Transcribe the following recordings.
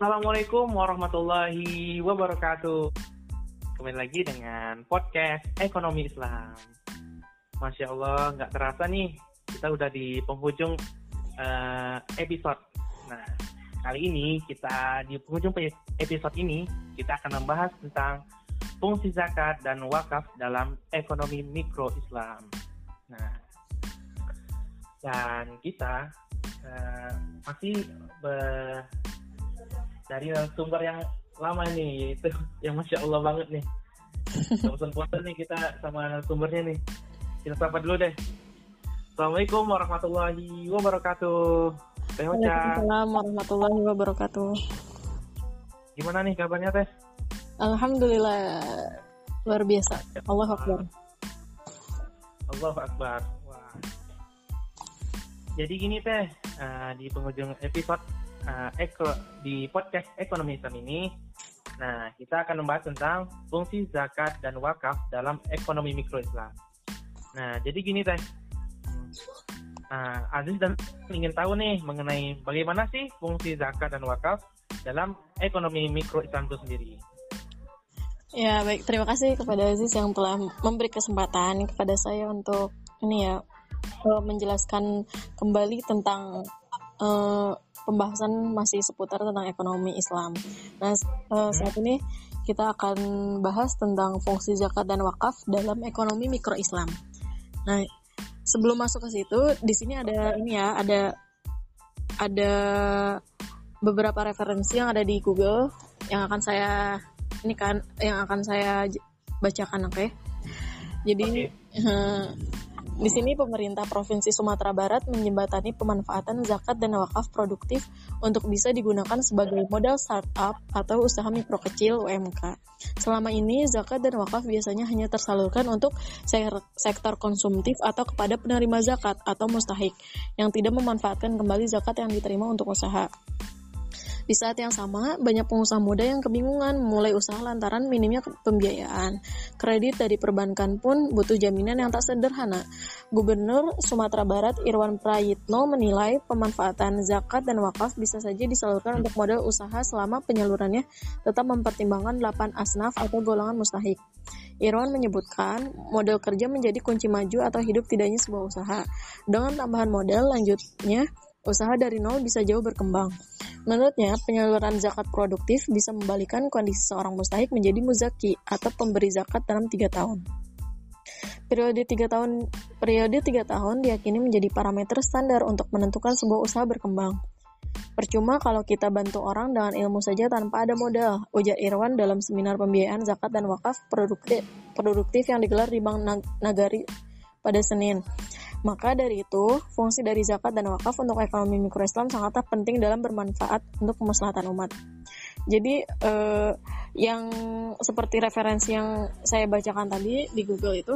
Assalamualaikum warahmatullahi wabarakatuh. Kembali lagi dengan podcast Ekonomi Islam. Masya Allah, nggak terasa nih, kita udah di penghujung uh, episode. Nah, kali ini kita di penghujung episode ini, kita akan membahas tentang fungsi zakat dan wakaf dalam ekonomi mikro Islam. Nah, dan kita uh, masih ber dari sumber yang lama nih itu yang masya Allah banget nih. Bosan-bosan nih kita sama sumbernya nih. Kita sapa dulu deh. Assalamualaikum warahmatullahi wabarakatuh. Teh Waalaikumsalam warahmatullahi wabarakatuh. Gimana nih kabarnya Teh? Alhamdulillah luar biasa. Allah Akbar. Allah Akbar. Wah. Jadi gini Teh. Uh, di penghujung episode uh, eko, di podcast ekonomi Islam ini, nah kita akan membahas tentang fungsi zakat dan wakaf dalam ekonomi mikro Islam. Nah, jadi gini teh, uh, Aziz dan ingin tahu nih mengenai bagaimana sih fungsi zakat dan wakaf dalam ekonomi mikro Islam itu sendiri. Ya baik, terima kasih kepada Aziz yang telah memberi kesempatan kepada saya untuk ini ya eh, menjelaskan kembali tentang uh, pembahasan masih seputar tentang ekonomi Islam. Nah, uh, saat ini kita akan bahas tentang fungsi zakat dan wakaf dalam ekonomi mikro Islam. Nah, sebelum masuk ke situ, di sini ada ini ya, ada ada beberapa referensi yang ada di Google yang akan saya ini kan yang akan saya bacakan, oke? Okay? Jadi okay. Uh, di sini pemerintah Provinsi Sumatera Barat menjembatani pemanfaatan zakat dan wakaf produktif untuk bisa digunakan sebagai modal startup atau usaha mikro kecil UMK. Selama ini zakat dan wakaf biasanya hanya tersalurkan untuk sektor konsumtif atau kepada penerima zakat atau mustahik yang tidak memanfaatkan kembali zakat yang diterima untuk usaha. Di saat yang sama, banyak pengusaha muda yang kebingungan mulai usaha lantaran minimnya pembiayaan. Kredit dari perbankan pun butuh jaminan yang tak sederhana. Gubernur Sumatera Barat Irwan Prayitno menilai pemanfaatan zakat dan wakaf bisa saja disalurkan untuk modal usaha selama penyalurannya tetap mempertimbangkan 8 asnaf atau golongan mustahik. Irwan menyebutkan, modal kerja menjadi kunci maju atau hidup tidaknya sebuah usaha. Dengan tambahan modal, lanjutnya usaha dari nol bisa jauh berkembang. Menurutnya, penyaluran zakat produktif bisa membalikan kondisi seorang mustahik menjadi muzaki atau pemberi zakat dalam tiga tahun. Periode tiga tahun periode tiga tahun diyakini menjadi parameter standar untuk menentukan sebuah usaha berkembang. Percuma kalau kita bantu orang dengan ilmu saja tanpa ada modal, ujar Irwan dalam seminar pembiayaan zakat dan wakaf produktif, produktif yang digelar di Bank Nagari pada Senin. Maka dari itu, fungsi dari zakat dan wakaf untuk ekonomi mikro Islam sangatlah penting dalam bermanfaat untuk kemaslahatan umat. Jadi eh, yang seperti referensi yang saya bacakan tadi di Google itu,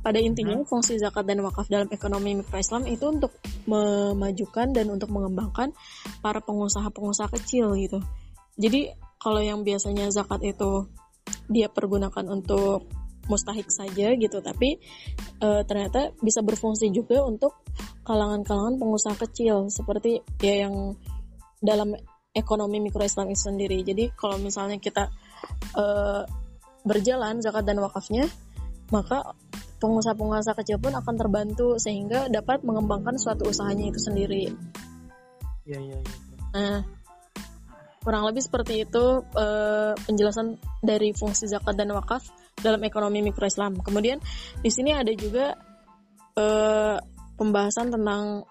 pada intinya hmm. fungsi zakat dan wakaf dalam ekonomi mikro Islam itu untuk memajukan dan untuk mengembangkan para pengusaha-pengusaha kecil gitu. Jadi kalau yang biasanya zakat itu dia pergunakan untuk mustahik saja gitu tapi e, ternyata bisa berfungsi juga untuk kalangan-kalangan pengusaha kecil seperti ya yang dalam ekonomi mikro Islam itu sendiri jadi kalau misalnya kita e, berjalan zakat dan wakafnya maka pengusaha-pengusaha kecil pun akan terbantu sehingga dapat mengembangkan suatu usahanya itu sendiri. Iya iya. Ya. Nah kurang lebih seperti itu uh, penjelasan dari fungsi zakat dan wakaf dalam ekonomi mikro Islam. Kemudian di sini ada juga uh, pembahasan tentang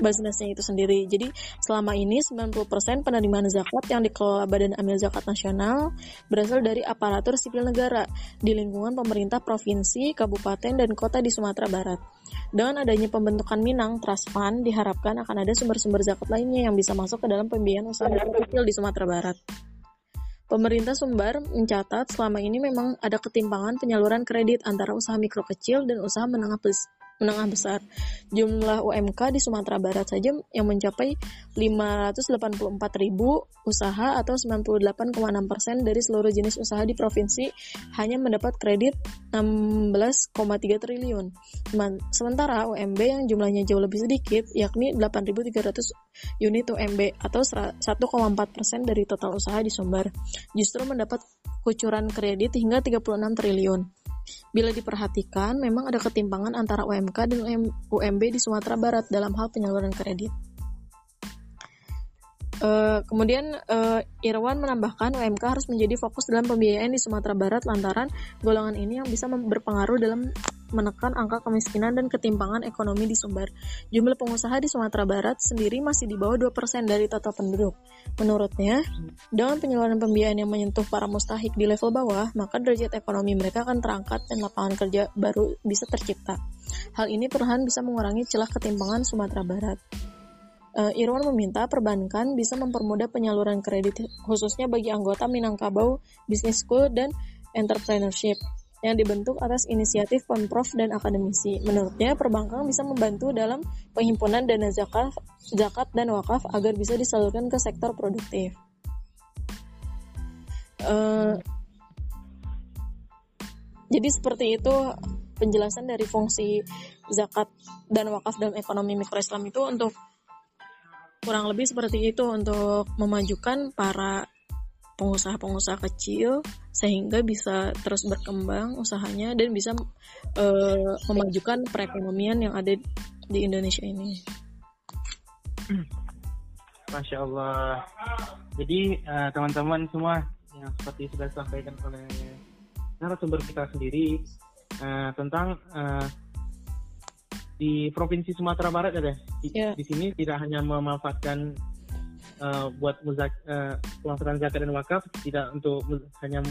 Basnasnya itu sendiri. Jadi selama ini 90% penerimaan zakat yang dikelola Badan Amil Zakat Nasional berasal dari aparatur sipil negara di lingkungan pemerintah provinsi, kabupaten, dan kota di Sumatera Barat. Dengan adanya pembentukan Minang Trust Fund, diharapkan akan ada sumber-sumber zakat lainnya yang bisa masuk ke dalam pembiayaan usaha kecil di Sumatera Barat. Pemerintah Sumbar mencatat selama ini memang ada ketimpangan penyaluran kredit antara usaha mikro kecil dan usaha menengah menengah besar. Jumlah UMK di Sumatera Barat saja yang mencapai 584 ribu usaha atau 98,6 persen dari seluruh jenis usaha di provinsi hanya mendapat kredit 16,3 triliun. Sementara UMB yang jumlahnya jauh lebih sedikit, yakni 8.300 unit UMB atau 1,4 persen dari total usaha di Sumber, justru mendapat kucuran kredit hingga 36 triliun. Bila diperhatikan, memang ada ketimpangan antara UMK dan UMB di Sumatera Barat dalam hal penyaluran kredit. Uh, kemudian uh, Irwan menambahkan UMK harus menjadi fokus dalam pembiayaan di Sumatera Barat lantaran golongan ini yang bisa berpengaruh dalam menekan angka kemiskinan dan ketimpangan ekonomi di Sumbar. Jumlah pengusaha di Sumatera Barat sendiri masih di bawah 2% dari total penduduk. Menurutnya, dengan penyaluran pembiayaan yang menyentuh para mustahik di level bawah, maka derajat ekonomi mereka akan terangkat dan lapangan kerja baru bisa tercipta. Hal ini perlahan bisa mengurangi celah ketimpangan Sumatera Barat. Uh, Irwan meminta perbankan bisa mempermudah penyaluran kredit khususnya bagi anggota Minangkabau Business School dan Entrepreneurship yang dibentuk atas inisiatif pemprov dan akademisi. Menurutnya, perbankan bisa membantu dalam penghimpunan dana zakat, zakat dan wakaf agar bisa disalurkan ke sektor produktif. Uh, jadi seperti itu penjelasan dari fungsi zakat dan wakaf dalam ekonomi mikro Islam itu untuk kurang lebih seperti itu untuk memajukan para pengusaha-pengusaha kecil sehingga bisa terus berkembang usahanya dan bisa uh, memajukan perekonomian yang ada di Indonesia ini. Masya Allah. Jadi uh, teman-teman semua yang seperti sudah disampaikan oleh narasumber kita sendiri uh, tentang uh, di provinsi Sumatera Barat ada di, yeah. di sini tidak hanya memanfaatkan uh, buat muzak, uh, pelaksanaan zakat dan wakaf tidak untuk hanya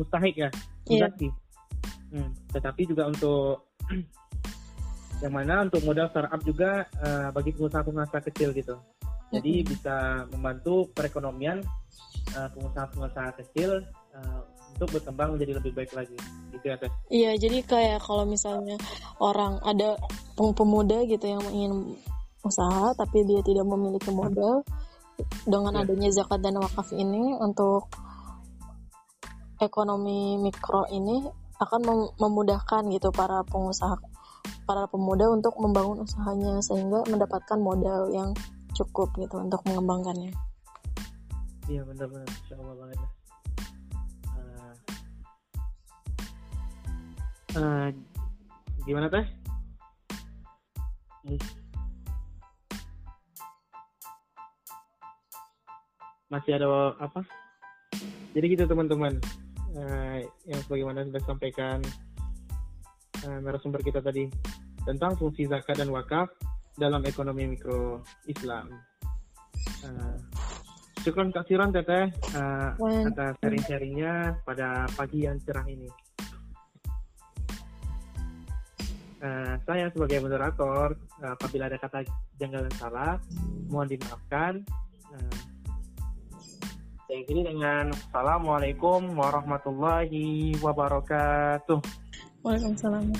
mustahik ya muzaki yeah. hmm, tetapi juga untuk yang mana untuk modal startup juga uh, bagi pengusaha-pengusaha kecil gitu jadi mm -hmm. bisa membantu perekonomian uh, pengusaha-pengusaha kecil uh, untuk berkembang menjadi lebih baik lagi gitu ya teh iya jadi kayak kalau misalnya orang ada pemuda gitu yang ingin usaha tapi dia tidak memiliki modal dengan yeah. adanya zakat dan wakaf ini untuk ekonomi mikro ini akan memudahkan gitu para pengusaha para pemuda untuk membangun usahanya sehingga mendapatkan modal yang cukup gitu untuk mengembangkannya. Iya benar-benar, insya Allah banget. Uh, uh, gimana teh? Masih ada apa jadi gitu teman-teman uh, yang sebagaimana sudah sampaikan uh, narasumber kita tadi tentang fungsi zakat dan wakaf dalam ekonomi mikro Islam. Uh, Syukron kasiran teteh uh, atas sharing-sharingnya pada pagi yang cerah ini. Uh, saya sebagai moderator, uh, apabila ada kata janggal dan salah, mohon dimaafkan. Uh, saya ini dengan Assalamualaikum warahmatullahi wabarakatuh. Waalaikumsalam.